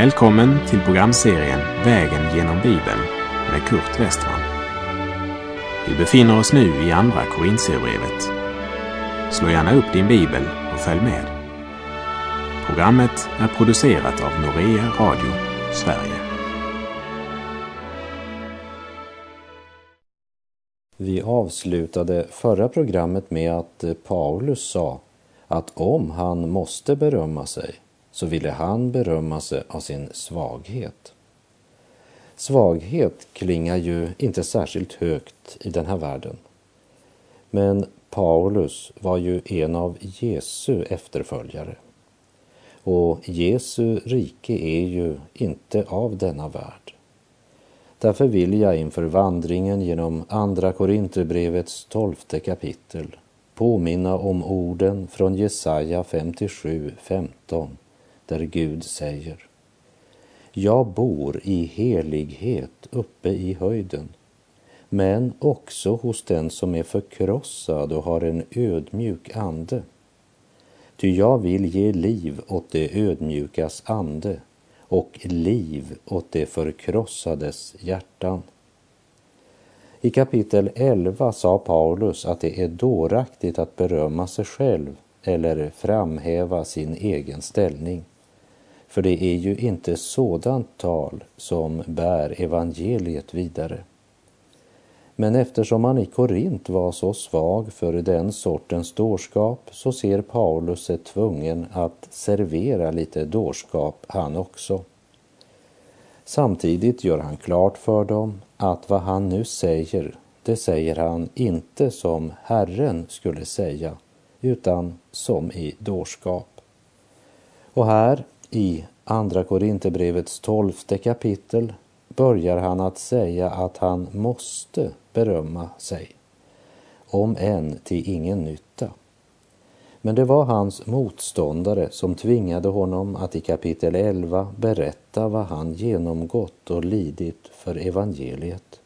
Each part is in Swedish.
Välkommen till programserien Vägen genom Bibeln med Kurt Westman. Vi befinner oss nu i Andra Korintierbrevet. Slå gärna upp din bibel och följ med. Programmet är producerat av Norea Radio Sverige. Vi avslutade förra programmet med att eh, Paulus sa att om han måste berömma sig så ville han berömma sig av sin svaghet. Svaghet klingar ju inte särskilt högt i den här världen. Men Paulus var ju en av Jesu efterföljare. Och Jesu rike är ju inte av denna värld. Därför vill jag inför vandringen genom Andra Korinthierbrevets tolfte kapitel påminna om orden från Jesaja 57, 15 där Gud säger Jag bor i helighet uppe i höjden men också hos den som är förkrossad och har en ödmjuk ande. Ty jag vill ge liv åt det ödmjukas ande och liv åt det förkrossades hjärtan. I kapitel 11 sa Paulus att det är dåraktigt att berömma sig själv eller framhäva sin egen ställning. För det är ju inte sådant tal som bär evangeliet vidare. Men eftersom han i Korint var så svag för den sortens dårskap så ser Paulus sig tvungen att servera lite dårskap han också. Samtidigt gör han klart för dem att vad han nu säger, det säger han inte som Herren skulle säga, utan som i dårskap. Och här i Andra Korinthierbrevets tolfte kapitel börjar han att säga att han måste berömma sig, om än till ingen nytta. Men det var hans motståndare som tvingade honom att i kapitel 11 berätta vad han genomgått och lidit för evangeliet.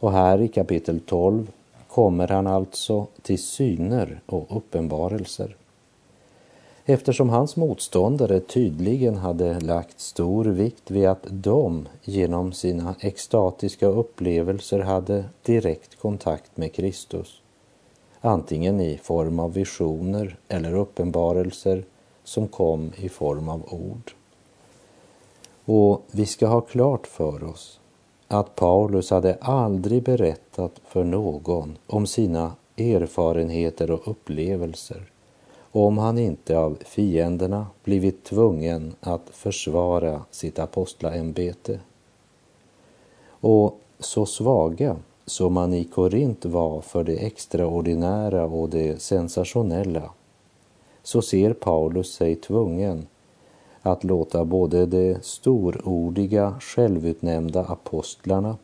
Och här i kapitel 12 kommer han alltså till syner och uppenbarelser. Eftersom hans motståndare tydligen hade lagt stor vikt vid att de genom sina extatiska upplevelser hade direkt kontakt med Kristus, antingen i form av visioner eller uppenbarelser som kom i form av ord. Och vi ska ha klart för oss att Paulus hade aldrig berättat för någon om sina erfarenheter och upplevelser om han inte av fienderna blivit tvungen att försvara sitt apostlaämbete. Och så svaga som man i Korint var för det extraordinära och det sensationella så ser Paulus sig tvungen att låta både de storordiga självutnämnda apostlarna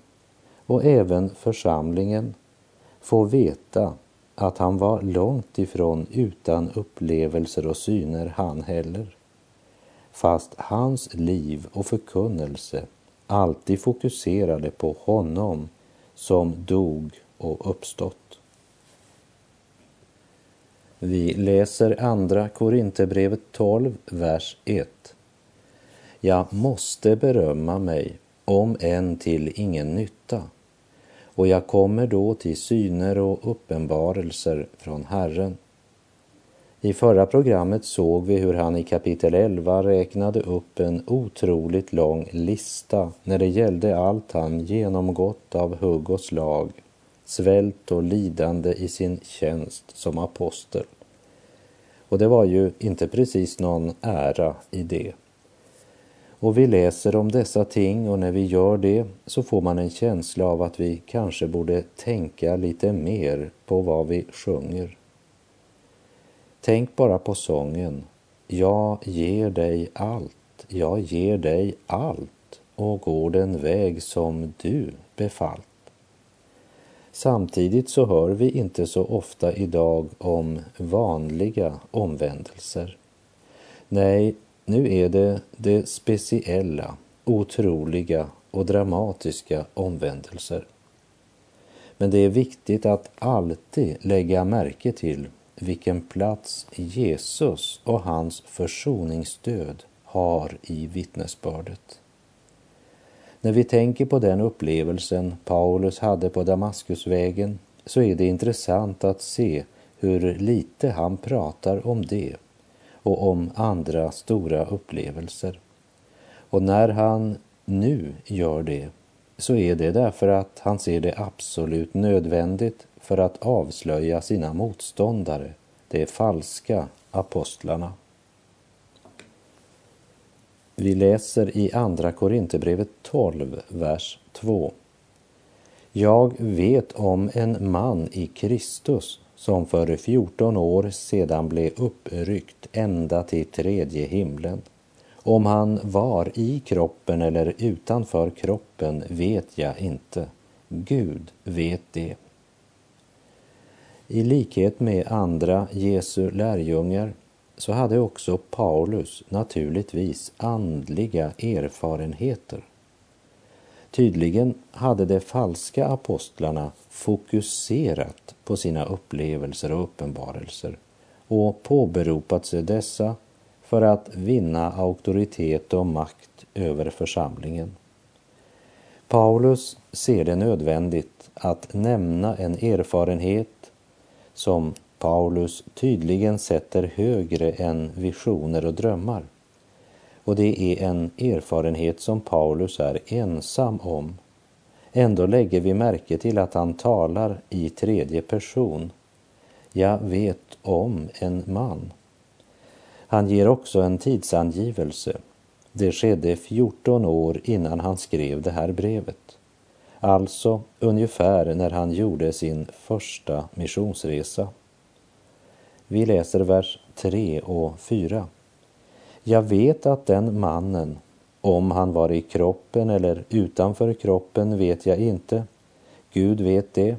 och även församlingen få veta att han var långt ifrån utan upplevelser och syner han heller. Fast hans liv och förkunnelse alltid fokuserade på honom som dog och uppstått. Vi läser andra Korinthierbrevet 12, vers 1. Jag måste berömma mig, om än till ingen nytta och jag kommer då till syner och uppenbarelser från Herren. I förra programmet såg vi hur han i kapitel 11 räknade upp en otroligt lång lista när det gällde allt han genomgått av hugg och slag, svält och lidande i sin tjänst som apostel. Och det var ju inte precis någon ära i det. Och vi läser om dessa ting och när vi gör det så får man en känsla av att vi kanske borde tänka lite mer på vad vi sjunger. Tänk bara på sången Jag ger dig allt, jag ger dig allt och går den väg som du befallt. Samtidigt så hör vi inte så ofta idag om vanliga omvändelser. Nej, nu är det det speciella, otroliga och dramatiska omvändelser. Men det är viktigt att alltid lägga märke till vilken plats Jesus och hans försoningsstöd har i vittnesbördet. När vi tänker på den upplevelsen Paulus hade på Damaskusvägen så är det intressant att se hur lite han pratar om det och om andra stora upplevelser. Och när han nu gör det så är det därför att han ser det absolut nödvändigt för att avslöja sina motståndare, de falska apostlarna. Vi läser i Andra Korinthierbrevet 12, vers 2. Jag vet om en man i Kristus som för 14 år sedan blev uppryckt ända till tredje himlen. Om han var i kroppen eller utanför kroppen vet jag inte. Gud vet det. I likhet med andra Jesu lärjungar så hade också Paulus naturligtvis andliga erfarenheter. Tydligen hade de falska apostlarna fokuserat på sina upplevelser och uppenbarelser och påberopat sig dessa för att vinna auktoritet och makt över församlingen. Paulus ser det nödvändigt att nämna en erfarenhet som Paulus tydligen sätter högre än visioner och drömmar. Och det är en erfarenhet som Paulus är ensam om. Ändå lägger vi märke till att han talar i tredje person. Jag vet om en man. Han ger också en tidsangivelse. Det skedde 14 år innan han skrev det här brevet. Alltså ungefär när han gjorde sin första missionsresa. Vi läser vers 3 och 4. Jag vet att den mannen, om han var i kroppen eller utanför kroppen vet jag inte. Gud vet det.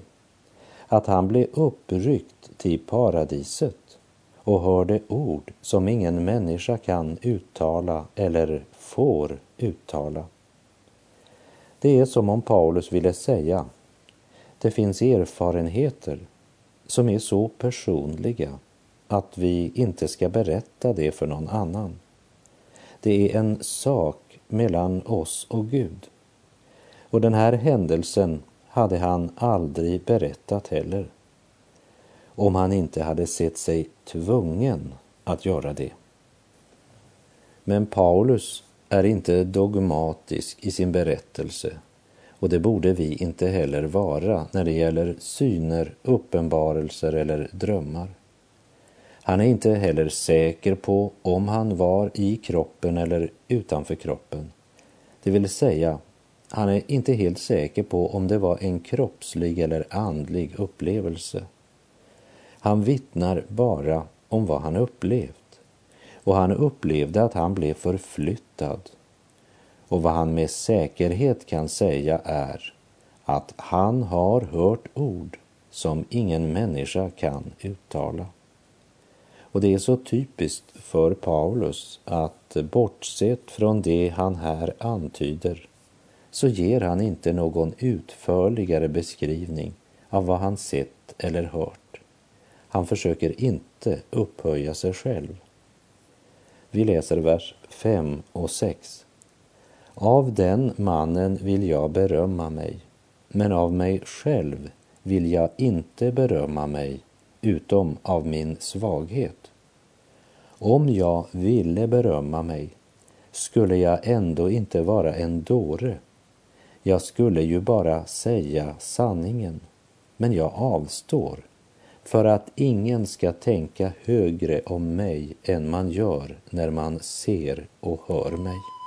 Att han blev uppryckt till paradiset och hörde ord som ingen människa kan uttala eller får uttala. Det är som om Paulus ville säga, det finns erfarenheter som är så personliga att vi inte ska berätta det för någon annan. Det är en sak mellan oss och Gud. Och den här händelsen hade han aldrig berättat heller om han inte hade sett sig tvungen att göra det. Men Paulus är inte dogmatisk i sin berättelse och det borde vi inte heller vara när det gäller syner, uppenbarelser eller drömmar. Han är inte heller säker på om han var i kroppen eller utanför kroppen. Det vill säga, han är inte helt säker på om det var en kroppslig eller andlig upplevelse. Han vittnar bara om vad han upplevt och han upplevde att han blev förflyttad. Och vad han med säkerhet kan säga är att han har hört ord som ingen människa kan uttala. Och det är så typiskt för Paulus att bortsett från det han här antyder så ger han inte någon utförligare beskrivning av vad han sett eller hört. Han försöker inte upphöja sig själv. Vi läser vers 5 och 6. Av den mannen vill jag berömma mig, men av mig själv vill jag inte berömma mig utom av min svaghet. Om jag ville berömma mig skulle jag ändå inte vara en dåre. Jag skulle ju bara säga sanningen, men jag avstår för att ingen ska tänka högre om mig än man gör när man ser och hör mig.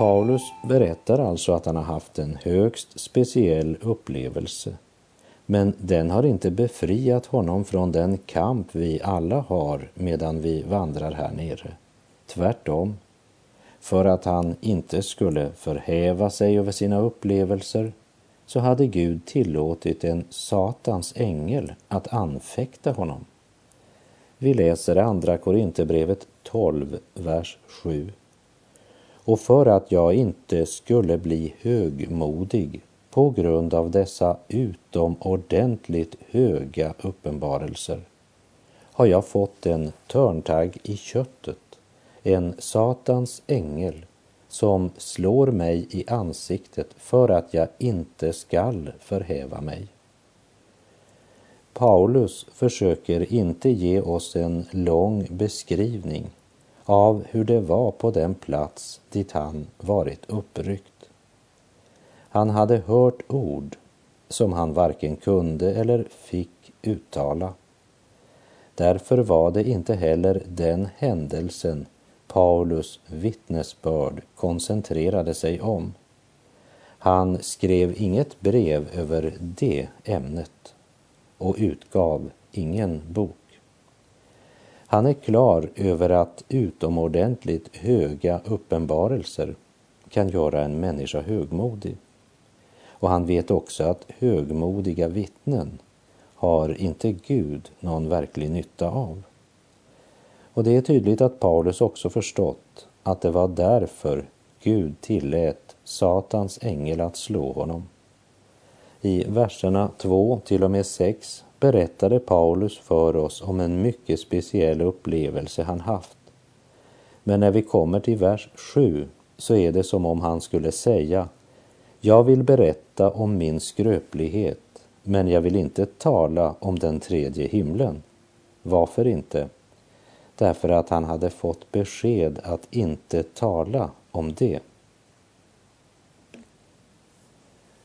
Paulus berättar alltså att han har haft en högst speciell upplevelse. Men den har inte befriat honom från den kamp vi alla har medan vi vandrar här nere. Tvärtom. För att han inte skulle förhäva sig över sina upplevelser så hade Gud tillåtit en Satans ängel att anfäkta honom. Vi läser Andra Korinthierbrevet 12, vers 7. Och för att jag inte skulle bli högmodig på grund av dessa utomordentligt höga uppenbarelser har jag fått en törntagg i köttet, en Satans ängel som slår mig i ansiktet för att jag inte skall förhäva mig. Paulus försöker inte ge oss en lång beskrivning av hur det var på den plats dit han varit uppryckt. Han hade hört ord som han varken kunde eller fick uttala. Därför var det inte heller den händelsen Paulus vittnesbörd koncentrerade sig om. Han skrev inget brev över det ämnet och utgav ingen bok. Han är klar över att utomordentligt höga uppenbarelser kan göra en människa högmodig. Och han vet också att högmodiga vittnen har inte Gud någon verklig nytta av. Och det är tydligt att Paulus också förstått att det var därför Gud tillät Satans ängel att slå honom. I verserna 2 till och med 6 berättade Paulus för oss om en mycket speciell upplevelse han haft. Men när vi kommer till vers 7 så är det som om han skulle säga Jag vill berätta om min skröplighet, men jag vill inte tala om den tredje himlen. Varför inte? Därför att han hade fått besked att inte tala om det.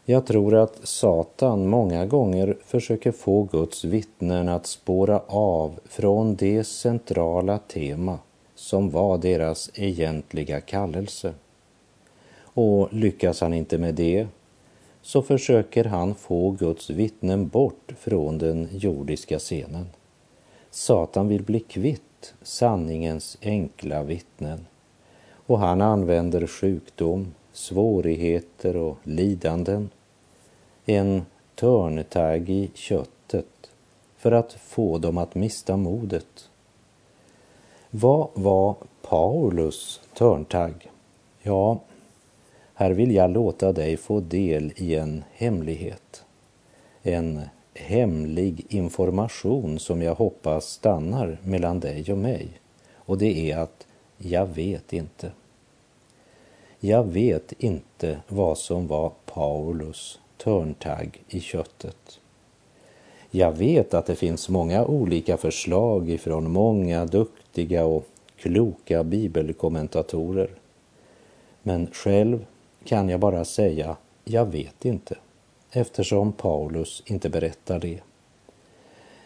Jag tror att Satan många gånger försöker få Guds vittnen att spåra av från det centrala tema som var deras egentliga kallelse. Och lyckas han inte med det så försöker han få Guds vittnen bort från den jordiska scenen. Satan vill bli kvitt sanningens enkla vittnen och han använder sjukdom, svårigheter och lidanden, en törntagg i köttet för att få dem att mista modet. Vad var Paulus törntagg? Ja, här vill jag låta dig få del i en hemlighet. En hemlig information som jag hoppas stannar mellan dig och mig. Och det är att jag vet inte. Jag vet inte vad som var Paulus törntagg i köttet. Jag vet att det finns många olika förslag ifrån många duktiga och kloka bibelkommentatorer. Men själv kan jag bara säga, jag vet inte, eftersom Paulus inte berättar det.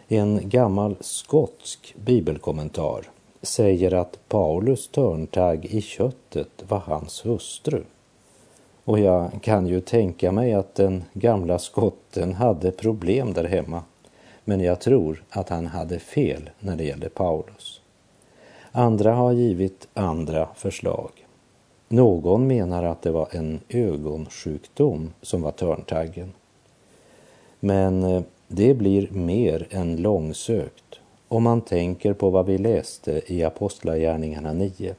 En gammal skotsk bibelkommentar säger att Paulus törntagg i köttet var hans hustru. Och jag kan ju tänka mig att den gamla skotten hade problem där hemma. Men jag tror att han hade fel när det gällde Paulus. Andra har givit andra förslag. Någon menar att det var en ögonsjukdom som var törntaggen. Men eh, det blir mer än långsökt om man tänker på vad vi läste i Apostlagärningarna 9.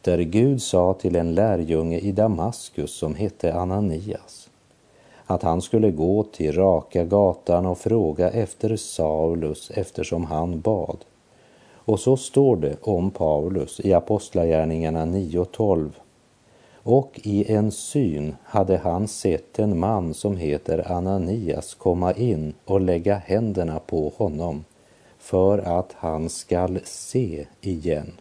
Där Gud sa till en lärjunge i Damaskus som hette Ananias att han skulle gå till raka gatan och fråga efter Saulus eftersom han bad. Och så står det om Paulus i Apostlagärningarna 9.12. Och i en syn hade han sett en man som heter Ananias komma in och lägga händerna på honom för att han skall se igen.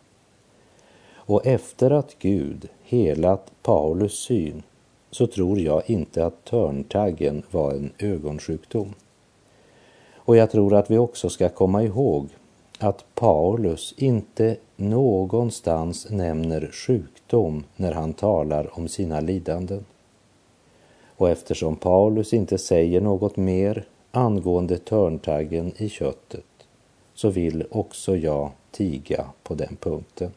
Och efter att Gud helat Paulus syn så tror jag inte att törntaggen var en ögonsjukdom. Och jag tror att vi också ska komma ihåg att Paulus inte någonstans nämner sjukdom när han talar om sina lidanden. Och eftersom Paulus inte säger något mer angående törntaggen i köttet så vill också jag tiga på den punkten.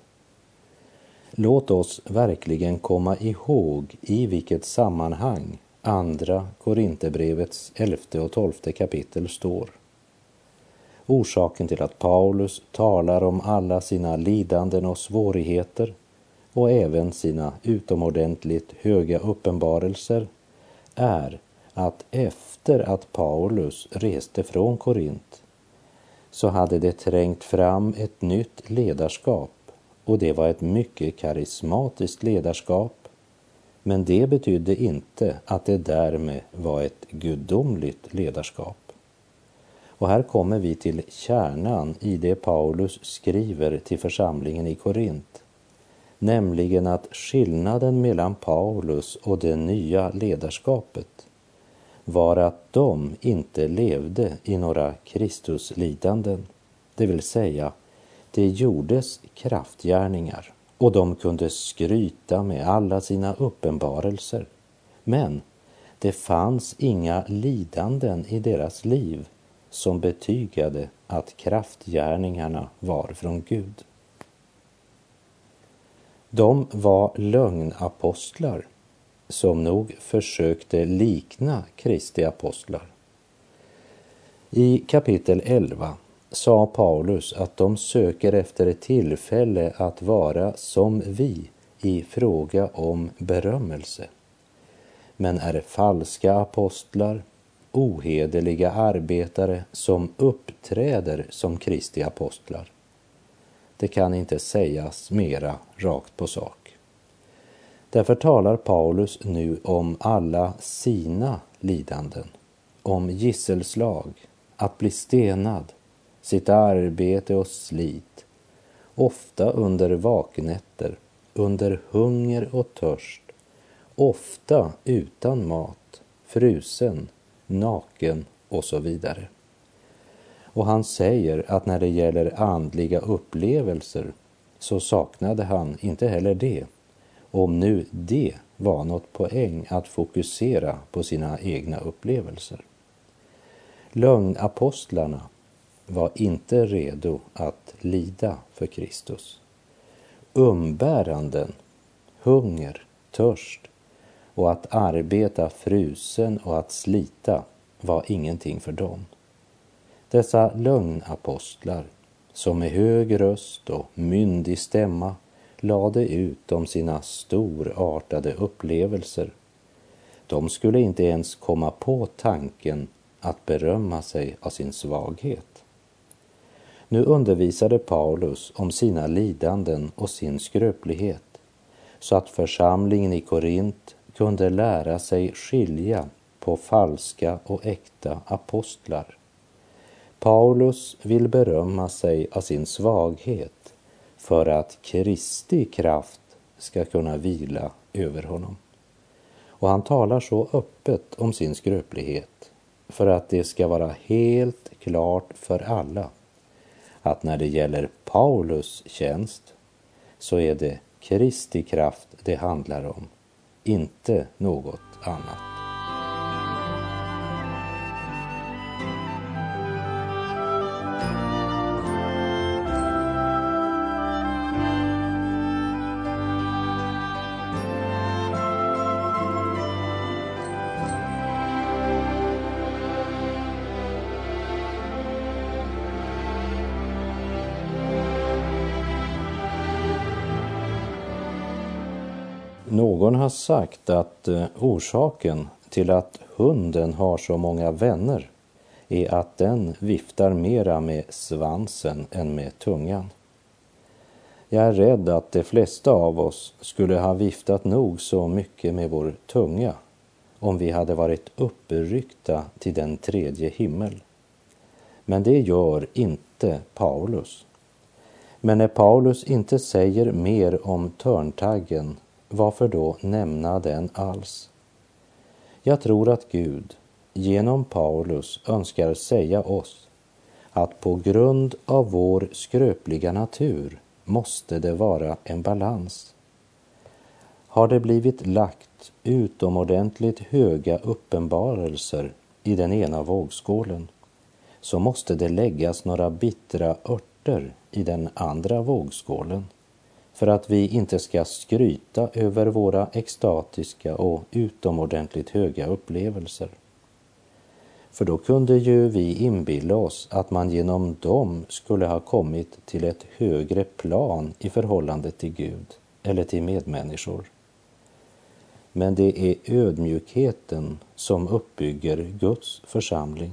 Låt oss verkligen komma ihåg i vilket sammanhang Andra Korinthierbrevets elfte och tolfte kapitel står. Orsaken till att Paulus talar om alla sina lidanden och svårigheter och även sina utomordentligt höga uppenbarelser är att efter att Paulus reste från Korint så hade det trängt fram ett nytt ledarskap och det var ett mycket karismatiskt ledarskap. Men det betydde inte att det därmed var ett gudomligt ledarskap. Och här kommer vi till kärnan i det Paulus skriver till församlingen i Korint. Nämligen att skillnaden mellan Paulus och det nya ledarskapet var att de inte levde i några Kristuslidanden. Det vill säga, det gjordes kraftgärningar och de kunde skryta med alla sina uppenbarelser. Men det fanns inga lidanden i deras liv som betygade att kraftgärningarna var från Gud. De var lögnapostlar som nog försökte likna Kristi apostlar. I kapitel 11 sa Paulus att de söker efter ett tillfälle att vara som vi i fråga om berömmelse, men är falska apostlar, ohederliga arbetare som uppträder som Kristi apostlar. Det kan inte sägas mera rakt på sak. Därför talar Paulus nu om alla sina lidanden, om gisselslag, att bli stenad, sitt arbete och slit, ofta under vaknätter, under hunger och törst, ofta utan mat, frusen, naken och så vidare. Och han säger att när det gäller andliga upplevelser så saknade han inte heller det, om nu det var något poäng att fokusera på sina egna upplevelser. Lögnapostlarna var inte redo att lida för Kristus. Umbäranden, hunger, törst och att arbeta frusen och att slita var ingenting för dem. Dessa lögnapostlar som med hög röst och myndig stämma lade ut om sina storartade upplevelser. De skulle inte ens komma på tanken att berömma sig av sin svaghet. Nu undervisade Paulus om sina lidanden och sin skröplighet så att församlingen i Korint kunde lära sig skilja på falska och äkta apostlar. Paulus vill berömma sig av sin svaghet för att Kristi kraft ska kunna vila över honom. Och han talar så öppet om sin skröplighet för att det ska vara helt klart för alla att när det gäller Paulus tjänst så är det Kristi kraft det handlar om, inte något annat. Någon har sagt att eh, orsaken till att hunden har så många vänner är att den viftar mera med svansen än med tungan. Jag är rädd att de flesta av oss skulle ha viftat nog så mycket med vår tunga om vi hade varit uppryckta till den tredje himmel. Men det gör inte Paulus. Men när Paulus inte säger mer om törntaggen varför då nämna den alls? Jag tror att Gud genom Paulus önskar säga oss att på grund av vår skröpliga natur måste det vara en balans. Har det blivit lagt utomordentligt höga uppenbarelser i den ena vågskålen så måste det läggas några bittra örter i den andra vågskålen för att vi inte ska skryta över våra extatiska och utomordentligt höga upplevelser. För då kunde ju vi inbilla oss att man genom dem skulle ha kommit till ett högre plan i förhållande till Gud eller till medmänniskor. Men det är ödmjukheten som uppbygger Guds församling.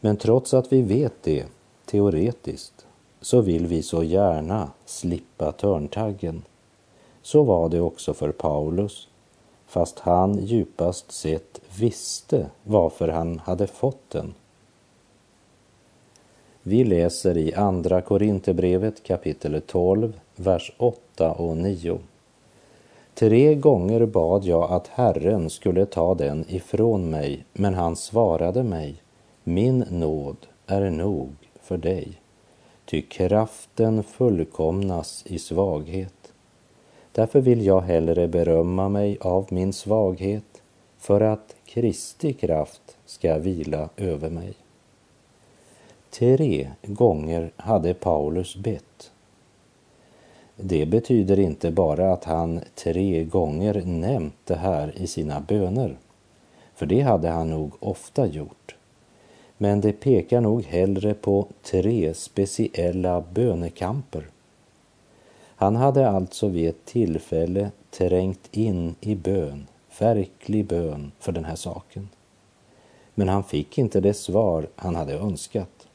Men trots att vi vet det teoretiskt så vill vi så gärna slippa törntaggen. Så var det också för Paulus, fast han djupast sett visste varför han hade fått den. Vi läser i Andra Korinthierbrevet kapitel 12, vers 8 och 9. Tre gånger bad jag att Herren skulle ta den ifrån mig, men han svarade mig, min nåd är nog för dig, ty kraften fullkomnas i svaghet. Därför vill jag hellre berömma mig av min svaghet, för att Kristi kraft ska vila över mig. Tre gånger hade Paulus bett det betyder inte bara att han tre gånger nämnt det här i sina böner, för det hade han nog ofta gjort. Men det pekar nog hellre på tre speciella bönekamper. Han hade alltså vid ett tillfälle trängt in i bön, verklig bön för den här saken. Men han fick inte det svar han hade önskat.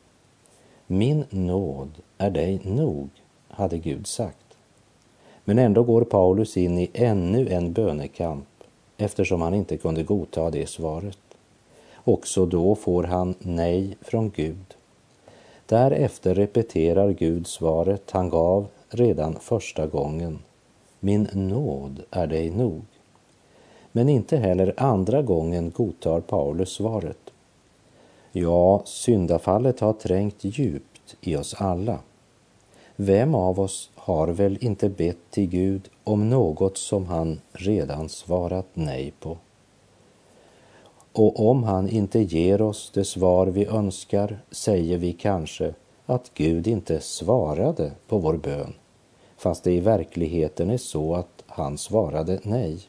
Min nåd är dig nog, hade Gud sagt. Men ändå går Paulus in i ännu en bönekamp eftersom han inte kunde godta det svaret. Också då får han nej från Gud. Därefter repeterar Gud svaret han gav redan första gången. Min nåd är dig nog. Men inte heller andra gången godtar Paulus svaret. Ja, syndafallet har trängt djupt i oss alla. Vem av oss har väl inte bett till Gud om något som han redan svarat nej på? Och om han inte ger oss det svar vi önskar säger vi kanske att Gud inte svarade på vår bön, fast det i verkligheten är så att han svarade nej.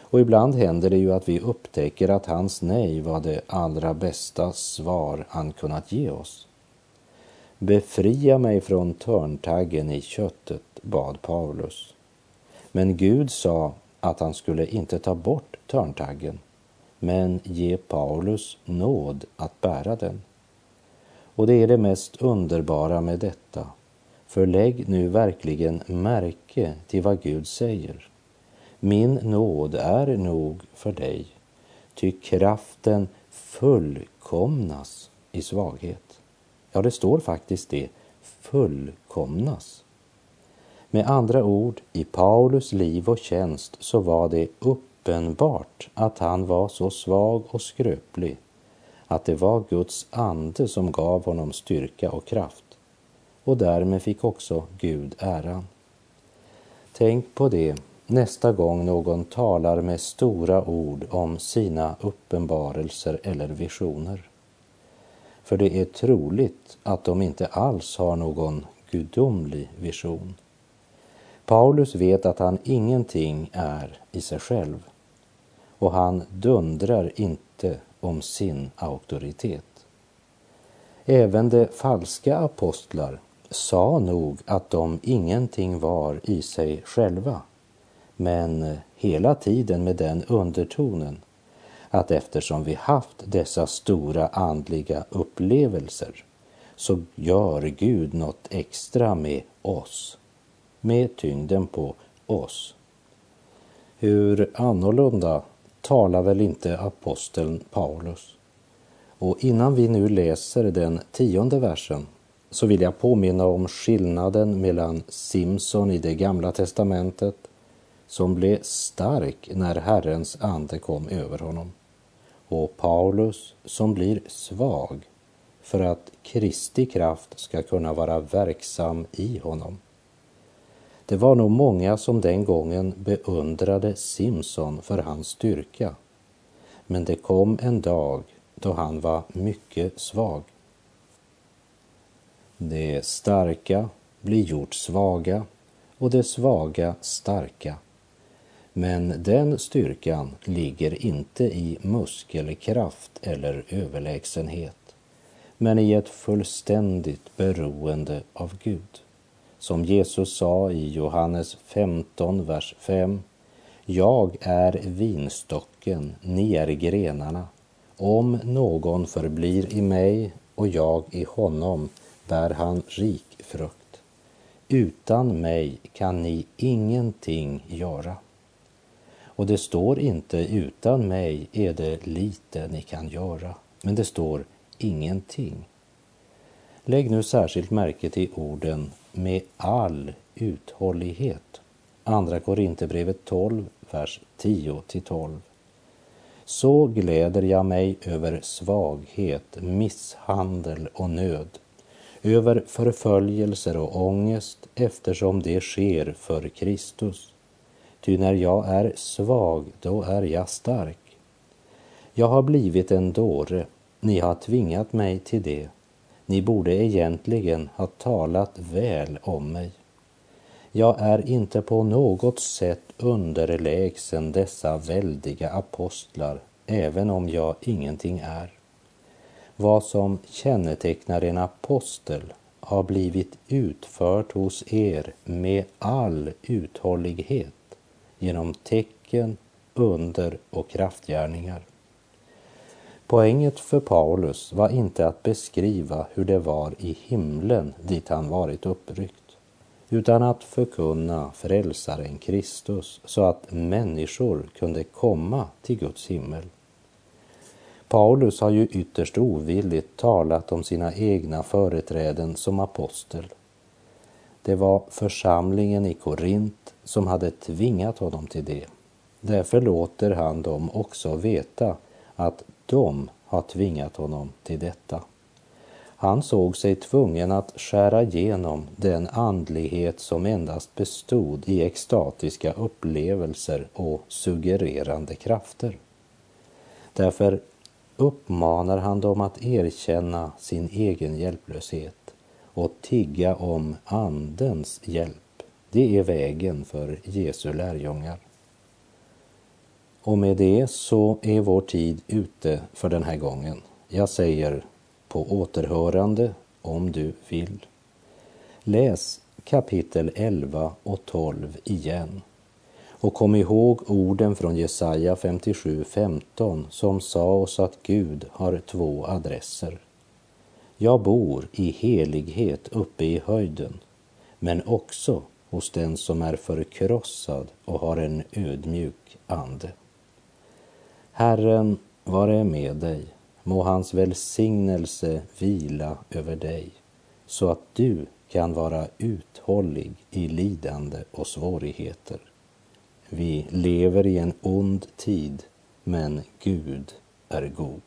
Och ibland händer det ju att vi upptäcker att hans nej var det allra bästa svar han kunnat ge oss. Befria mig från törntaggen i köttet, bad Paulus. Men Gud sa att han skulle inte ta bort törntaggen, men ge Paulus nåd att bära den. Och det är det mest underbara med detta. För lägg nu verkligen märke till vad Gud säger. Min nåd är nog för dig, ty kraften fullkomnas i svaghet. Ja, det står faktiskt det, fullkomnas. Med andra ord, i Paulus liv och tjänst så var det uppenbart att han var så svag och skröplig att det var Guds ande som gav honom styrka och kraft. Och därmed fick också Gud äran. Tänk på det nästa gång någon talar med stora ord om sina uppenbarelser eller visioner. För det är troligt att de inte alls har någon gudomlig vision. Paulus vet att han ingenting är i sig själv och han dundrar inte om sin auktoritet. Även de falska apostlar sa nog att de ingenting var i sig själva, men hela tiden med den undertonen att eftersom vi haft dessa stora andliga upplevelser så gör Gud något extra med oss, med tyngden på oss. Hur annorlunda talar väl inte aposteln Paulus? Och innan vi nu läser den tionde versen så vill jag påminna om skillnaden mellan Simson i det gamla testamentet som blev stark när Herrens ande kom över honom och Paulus som blir svag för att Kristi kraft ska kunna vara verksam i honom. Det var nog många som den gången beundrade Simson för hans styrka. Men det kom en dag då han var mycket svag. Det starka blir gjort svaga och det svaga starka. Men den styrkan ligger inte i muskelkraft eller överlägsenhet, men i ett fullständigt beroende av Gud. Som Jesus sa i Johannes 15, vers 5. Jag är vinstocken, ni är grenarna. Om någon förblir i mig och jag i honom bär han rik frukt. Utan mig kan ni ingenting göra. Och det står inte utan mig är det lite ni kan göra, men det står ingenting. Lägg nu särskilt märke till orden med all uthållighet. Andra Korinthierbrevet 12, vers 10-12. Så gläder jag mig över svaghet, misshandel och nöd, över förföljelser och ångest eftersom det sker för Kristus. Ty när jag är svag, då är jag stark. Jag har blivit en dåre, ni har tvingat mig till det. Ni borde egentligen ha talat väl om mig. Jag är inte på något sätt underlägsen dessa väldiga apostlar, även om jag ingenting är. Vad som kännetecknar en apostel har blivit utfört hos er med all uthållighet genom tecken, under och kraftgärningar. Poänget för Paulus var inte att beskriva hur det var i himlen dit han varit uppryckt utan att förkunna frälsaren Kristus så att människor kunde komma till Guds himmel. Paulus har ju ytterst ovilligt talat om sina egna företräden som apostel. Det var församlingen i Korint som hade tvingat honom till det. Därför låter han dem också veta att de har tvingat honom till detta. Han såg sig tvungen att skära igenom den andlighet som endast bestod i extatiska upplevelser och suggererande krafter. Därför uppmanar han dem att erkänna sin egen hjälplöshet och tigga om Andens hjälp. Det är vägen för Jesu lärjungar. Och med det så är vår tid ute för den här gången. Jag säger på återhörande om du vill. Läs kapitel 11 och 12 igen. Och kom ihåg orden från Jesaja 57.15 som sa oss att Gud har två adresser. Jag bor i helighet uppe i höjden, men också hos den som är förkrossad och har en ödmjuk ande. Herren vare med dig Må hans välsignelse vila över dig så att du kan vara uthållig i lidande och svårigheter. Vi lever i en ond tid, men Gud är god.